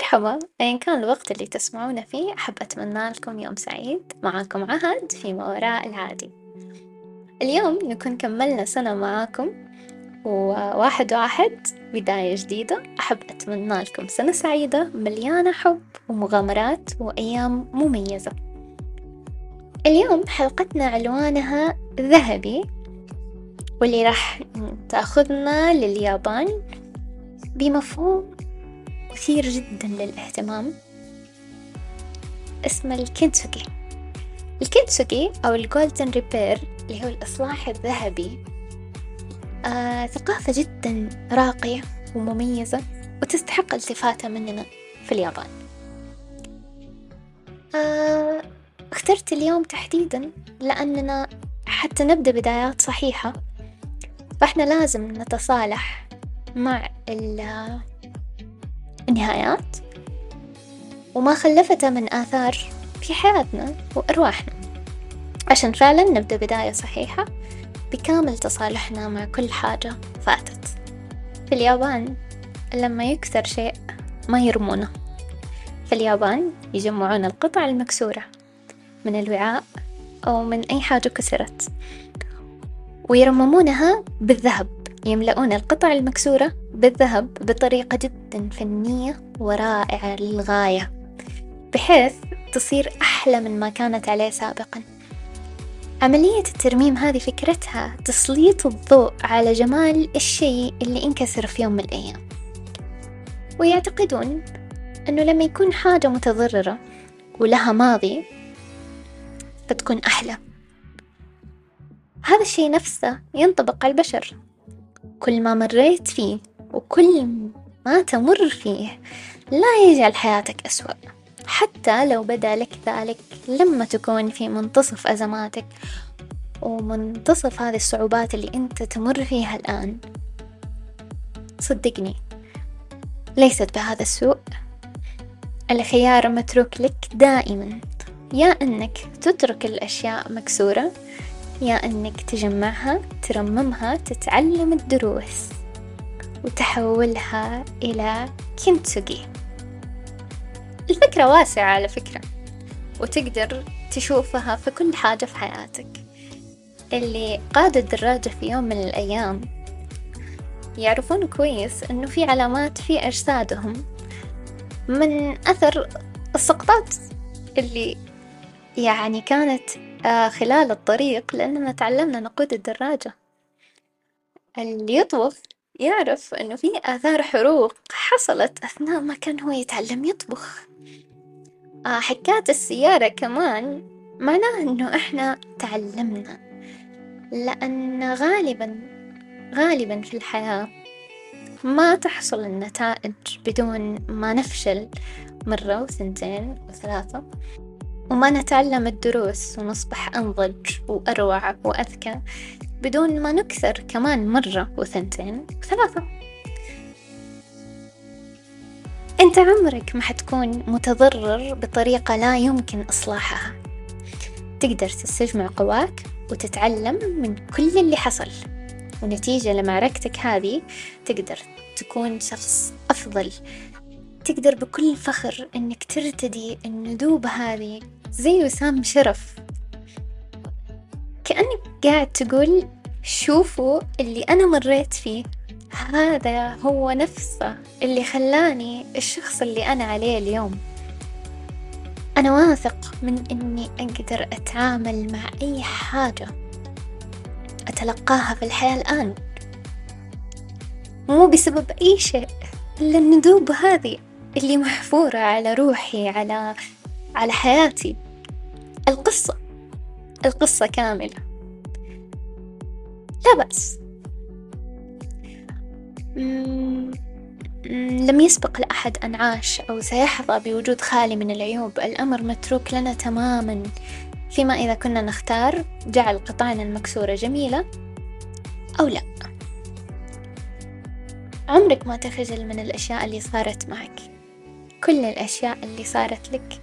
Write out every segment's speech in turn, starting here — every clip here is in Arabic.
مرحبا. أيا كان الوقت اللي تسمعونا فيه أحب أتمنى لكم يوم سعيد. معاكم عهد في ما وراء العادي اليوم نكون كملنا سنة معاكم وواحد واحد بداية جديدة. أحب أتمنى لكم سنة سعيدة مليانة حب ومغامرات وأيام مميزة. اليوم حلقتنا عنوانها ذهبي واللي راح تأخذنا لليابان بمفهوم مثير جدا للاهتمام. اسمه الكنتسوكي الكنتسوكي أو ال golden repair اللي هو الإصلاح الذهبي آه ثقافة جدا راقية ومميزة وتستحق التفاتة مننا في اليابان. آه اخترت اليوم تحديدا لأننا حتى نبدأ بدايات صحيحة فإحنا لازم نتصالح مع النهايات. وما خلفته من آثار في حياتنا وأرواحنا. عشان فعلا نبدأ بداية صحيحة بكامل تصالحنا مع كل حاجة فاتت. في اليابان لما يكسر شيء ما يرمونه. في اليابان يجمعون القطع المكسورة من الوعاء أو من أي حاجة كسرت. ويرممونها بالذهب. يملؤون القطع المكسورة بالذهب بطريقة جدا فنية ورائعة للغاية بحيث تصير أحلى من ما كانت عليه سابقا. عملية الترميم هذه فكرتها تسليط الضوء على جمال الشيء اللي انكسر في يوم من الأيام. ويعتقدون أنه لما يكون حاجة متضررة ولها ماضي فتكون أحلى. هذا الشيء نفسه ينطبق على البشر. كل ما مريت فيه وكل ما تمر فيه لا يجعل حياتك أسوأ. حتى لو بدا لك ذلك لما تكون في منتصف أزماتك ومنتصف هذه الصعوبات اللي أنت تمر فيها الآن. صدقني ليست بهذا السوء. الخيار متروك لك دائما. يا أنك تترك الأشياء مكسورة يا أنك تجمعها ترممها تتعلم الدروس. وتحولها إلى كنتسوجي الفكرة واسعة على فكرة وتقدر تشوفها في كل حاجة في حياتك. اللي قادوا الدراجة في يوم من الأيام يعرفون كويس إنه في علامات في أجسادهم من أثر السقطات اللي يعني كانت آه، خلال الطريق لأننا تعلمنا نقود الدراجة. اللي يطبخ يعرف إنه في آثار حروق حصلت أثناء ما كان هو يتعلم يطبخ. آه السيارة كمان معناه إنه إحنا تعلمنا لأن غالبا غالبا في الحياة ما تحصل النتائج بدون ما نفشل مرة وثنتين وثلاثة وما نتعلم الدروس ونصبح أنضج وأروع وأذكى. بدون ما نكثر كمان مرة وثنتين وثلاثة. أنت عمرك ما حتكون متضرر بطريقة لا يمكن إصلاحها. تقدر تستجمع قواك وتتعلم من كل اللي حصل. ونتيجة لمعركتك هذه تقدر تكون شخص أفضل. تقدر بكل فخر إنك ترتدي الندوب هذه زي وسام شرف. كأنك قاعد تقول شوفوا اللي أنا مريت فيه. هذا هو نفسه اللي خلاني الشخص اللي أنا عليه اليوم. أنا واثق من إني أقدر أتعامل مع أي حاجة أتلقاها في الحياة الآن. مو بسبب أي شيء إلا الندوب هذه اللي محفورة على روحي على على حياتي. القصة القصة كاملة. لا بأس. لم يسبق لأحد أن عاش أو سيحظى بوجود خالي من العيوب. الأمر متروك لنا تماما. فيما إذا كنا نختار جعل قطعنا المكسورة جميلة أو لا. عمرك ما تخجل من الأشياء اللي صارت معك. كل الأشياء اللي صارت لك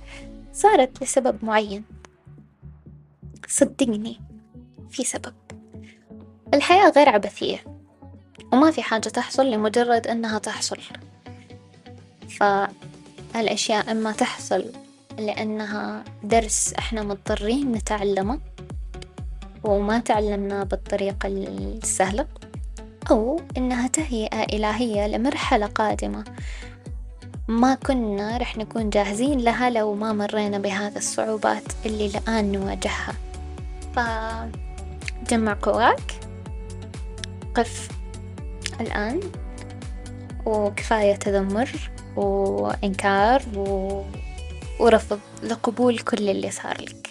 صارت لسبب معين. صدقني في سبب. الحياة غير عبثية وما في حاجة تحصل لمجرد أنها تحصل. الأشياء إما تحصل لأنها درس إحنا مضطرين نتعلمه وما تعلمناه بالطريقة السهلة أو إنها تهيئة إلهية لمرحلة قادمة. ما كنا رح نكون جاهزين لها لو ما مرينا بهذه الصعوبات اللي الآن نواجهها. فجمع قواك قف الآن. وكفاية تذمر وإنكار و... ورفض لقبول كل اللي صار لك.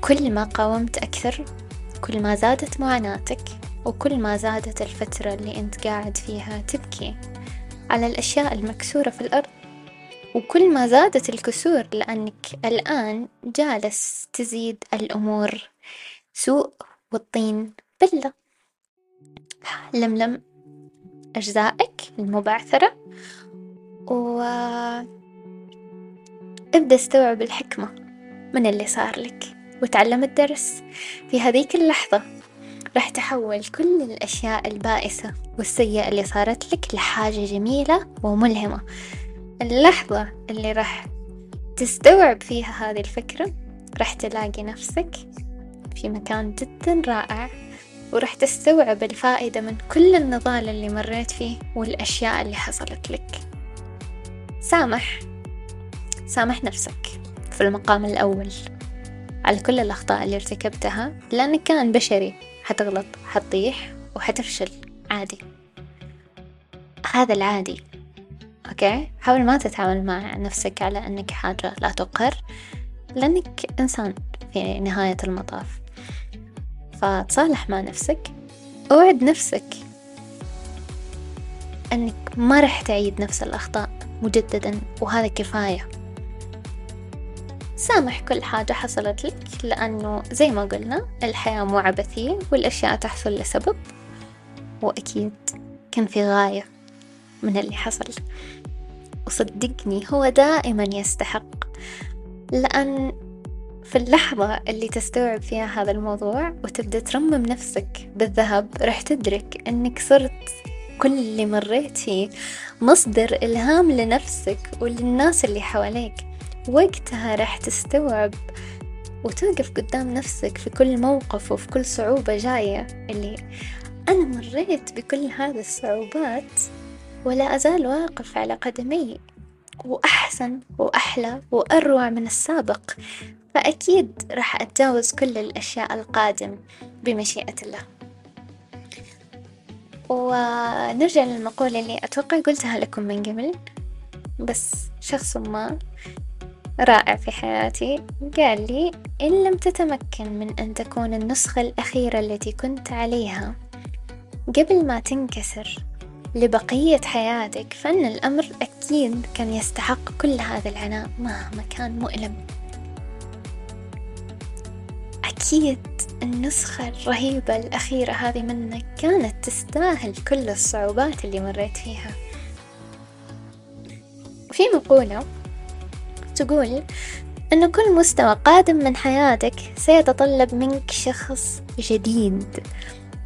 كل ما قاومت أكثر كل ما زادت معاناتك وكل ما زادت الفترة اللي أنت قاعد فيها تبكي على الأشياء المكسورة في الأرض. وكل ما زادت الكسور لأنك الآن جالس تزيد الأمور سوء والطين. بلة لملم أجزائك المبعثرة. و ابدأ استوعب الحكمة من اللي صار لك وتعلم الدرس. في هذيك اللحظة راح تحول كل الأشياء البائسة والسيئة اللي صارت لك لحاجة جميلة وملهمة. اللحظة اللي راح تستوعب فيها هذه الفكرة راح تلاقي نفسك في مكان جدا رائع وراح تستوعب الفائدة من كل النضال اللي مريت فيه والأشياء اللي حصلت لك. سامح. سامح نفسك في المقام الأول. على كل الأخطاء اللي ارتكبتها لأنك كان بشري حتغلط حتطيح وحتفشل عادي. هذا العادي. أوكي؟ حاول ما تتعامل مع نفسك على أنك حاجة لا تقهر لأنك إنسان في نهاية المطاف. فتصالح مع نفسك. أوعد نفسك أنك ما رح تعيد نفس الأخطاء مجددا وهذا كفاية. سامح كل حاجة حصلت لك لأنه زي ما قلنا الحياة مو عبثية والأشياء تحصل لسبب وأكيد كان في غاية. من اللي حصل. وصدقني هو دائما يستحق لأن في اللحظة اللي تستوعب فيها هذا الموضوع وتبدأ ترمم نفسك بالذهب راح تدرك أنك صرت كل اللي مريت فيه مصدر إلهام لنفسك وللناس اللي حواليك. وقتها راح تستوعب وتوقف قدام نفسك في كل موقف وفي كل صعوبة جاية اللي أنا مريت بكل هذه الصعوبات ولا أزال واقف على قدمي. وأحسن وأحلى وأروع من السابق. فأكيد راح أتجاوز كل الأشياء القادم بمشيئة الله. ونرجع للمقولة اللي أتوقع قلتها لكم من قبل. بس شخص ما رائع في حياتي قال لي إن لم تتمكن من أن تكون النسخة الأخيرة التي كنت عليها قبل ما تنكسر لبقية حياتك فإن الأمر أكيد كان يستحق كل هذا العناء مهما كان مؤلم. أكيد النسخة الرهيبة الأخيرة هذه منك كانت تستاهل كل الصعوبات اللي مريت فيها. في مقولة تقول أن كل مستوى قادم من حياتك سيتطلب منك شخص جديد.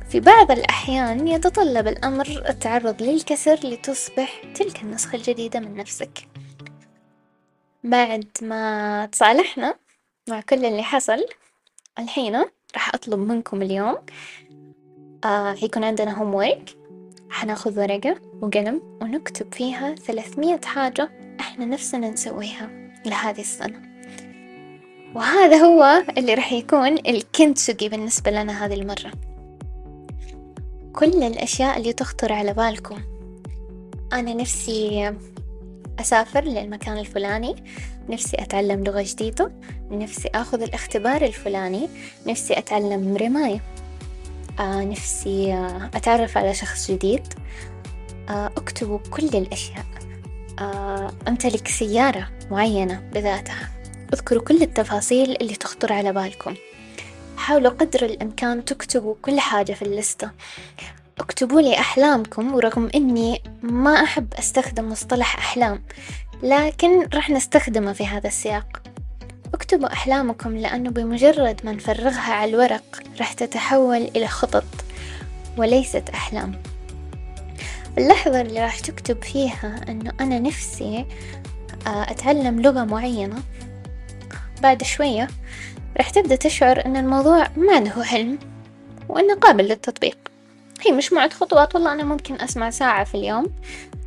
في بعض الأحيان يتطلب الأمر التعرض للكسر لتصبح تلك النسخة الجديدة من نفسك. بعد ما تصالحنا مع كل اللي حصل الحين راح أطلب منكم اليوم آه حيكون عندنا هوم ورك حناخذ ورقة وقلم ونكتب فيها ثلاثمية حاجة إحنا نفسنا نسويها لهذه السنة. وهذا هو اللي راح يكون الكنتسوجي بالنسبة لنا هذه المرة. كل الأشياء اللي تخطر على بالكم. أنا نفسي أسافر للمكان الفلاني نفسي أتعلم لغة جديدة نفسي أخذ الاختبار الفلاني نفسي أتعلم رماية. آه نفسي آه أتعرف على شخص جديد. آه أكتبوا كل الأشياء. آه أمتلك سيارة معينة بذاتها. اذكروا كل التفاصيل اللي تخطر على بالكم. حاولوا قدر الإمكان تكتبوا كل حاجة في اللستة. اكتبوا لي أحلامكم ورغم إني ما أحب أستخدم مصطلح أحلام لكن راح نستخدمه في هذا السياق. اكتبوا أحلامكم لأنه بمجرد ما نفرغها على الورق راح تتحول إلى خطط وليست أحلام. اللحظة اللي راح تكتب فيها إنه أنا نفسي آه، أتعلم لغة معينة. بعد شوية راح تبدأ تشعر إن الموضوع ما له حلم وإنه قابل للتطبيق. هي مجموعة خطوات والله أنا ممكن أسمع ساعة في اليوم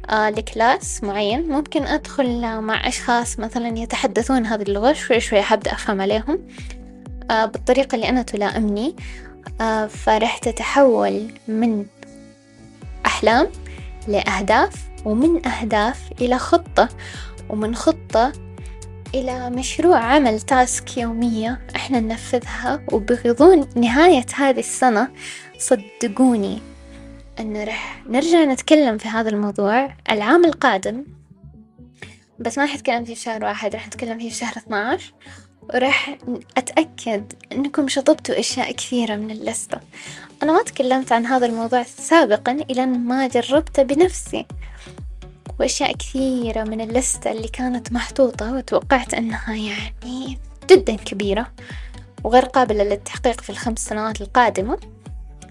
آه لكلاس معين. ممكن أدخل مع أشخاص مثلا يتحدثون هذه اللغة شوي شوي حبدأ أفهم عليهم آه بالطريقة اللي أنا تلائمني آه فرح تتحول من أحلام لأهداف ومن أهداف إلى خطة ومن خطة إلى مشروع عمل تاسك يومية إحنا ننفذها وبغضون نهاية هذه السنة صدقوني أنه رح نرجع نتكلم في هذا الموضوع العام القادم. بس ما حنتكلم فيه في شهر واحد رح نتكلم فيه في شهر اثناعش وراح أتأكد أنكم شطبتوا أشياء كثيرة من اللستة. أنا ما تكلمت عن هذا الموضوع سابقا إلى ما جربته بنفسي. وأشياء كثيرة من اللستة اللي كانت محطوطة وتوقعت أنها يعني جدا كبيرة وغير قابلة للتحقيق في الخمس سنوات القادمة.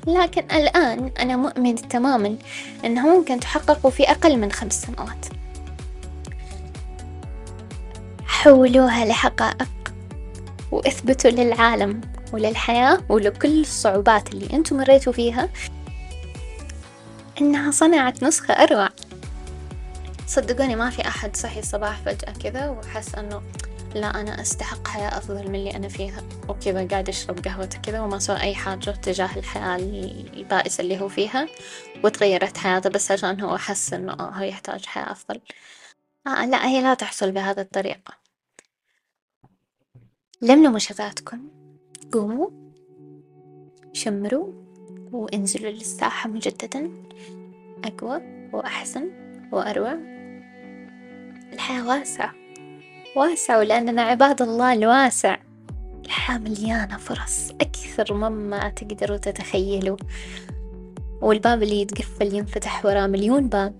لكن الآن أنا مؤمن تماما أنها ممكن تحقق في أقل من خمس سنوات. حولوها لحقائق وإثبتوا للعالم وللحياة ولكل الصعوبات اللي أنتم مريتوا فيها. إنها صنعت نسخة أروع صدقوني ما في أحد صحي الصباح فجأة كذا وحس إنه لا أنا أستحق حياة أفضل من اللي أنا فيها. وكذا قاعد يشرب قهوته كذا وما سوى أي حاجة تجاه الحياة البائسة اللي هو فيها. وتغيرت حياته بس عشان هو حس إنه آه هو يحتاج حياة أفضل. آه لا هي لا تحصل بهذه الطريقة. لملموا شذاتكم قوموا شمروا وانزلوا للساحة مجددا. أقوى وأحسن وأروع. الحياة واسعة. واسعة ولأننا عباد الله الواسع. الحياة مليانة فرص أكثر مما تقدروا تتخيلوا. والباب اللي يتقفل ينفتح وراه مليون باب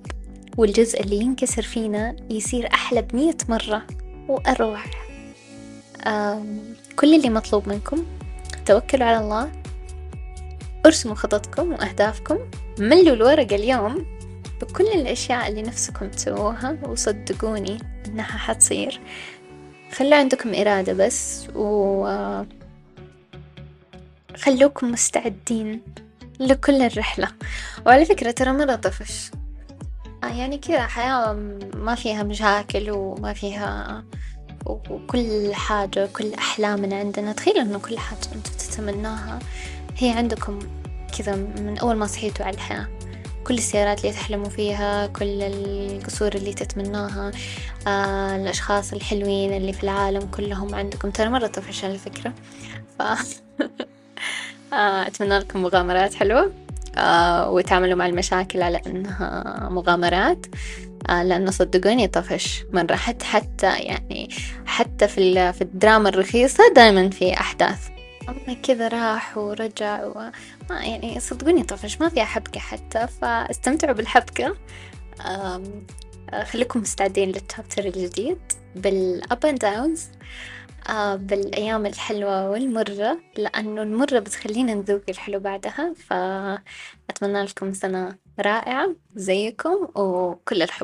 والجزء اللي ينكسر فينا يصير أحلى بمية مرة. وأروع. كل اللي مطلوب منكم توكلوا على الله. ارسموا خططكم وأهدافكم. ملوا الورقة اليوم. بكل الأشياء اللي نفسكم تسووها وصدقوني إنها حتصير. خلوا عندكم إرادة بس و خلوكم مستعدين لكل الرحلة. وعلى فكرة ترى مرة طفش. يعني كذا حياة ما فيها مشاكل وما فيها وكل حاجة كل أحلامنا عندنا. تخيلوا إنه كل حاجة أنتوا تتمناها هي عندكم كذا من أول ما صحيتوا على الحياة. كل السيارات اللي تحلموا فيها كل القصور اللي تتمناها آه الأشخاص الحلوين اللي في العالم كلهم عندكم. ترى مرة طفش على فكرة ف آه أتمنى لكم مغامرات حلوة آه وتعاملوا مع المشاكل على إنها مغامرات آه لأنه صدقوني طفش مرة. حتى حتى يعني حتى في في الدراما الرخيصة دائما في أحداث أما كذا راح ورجع وما يعني صدقوني طفش ما فيها حبكة حتى فاستمتعوا بالحبكة. خليكم مستعدين للتشابتر الجديد بالأب أند داونز بالأيام الحلوة والمرة لأنه المرة بتخلينا نذوق الحلو بعدها فأتمنى لكم سنة رائعة زيكم وكل الحب.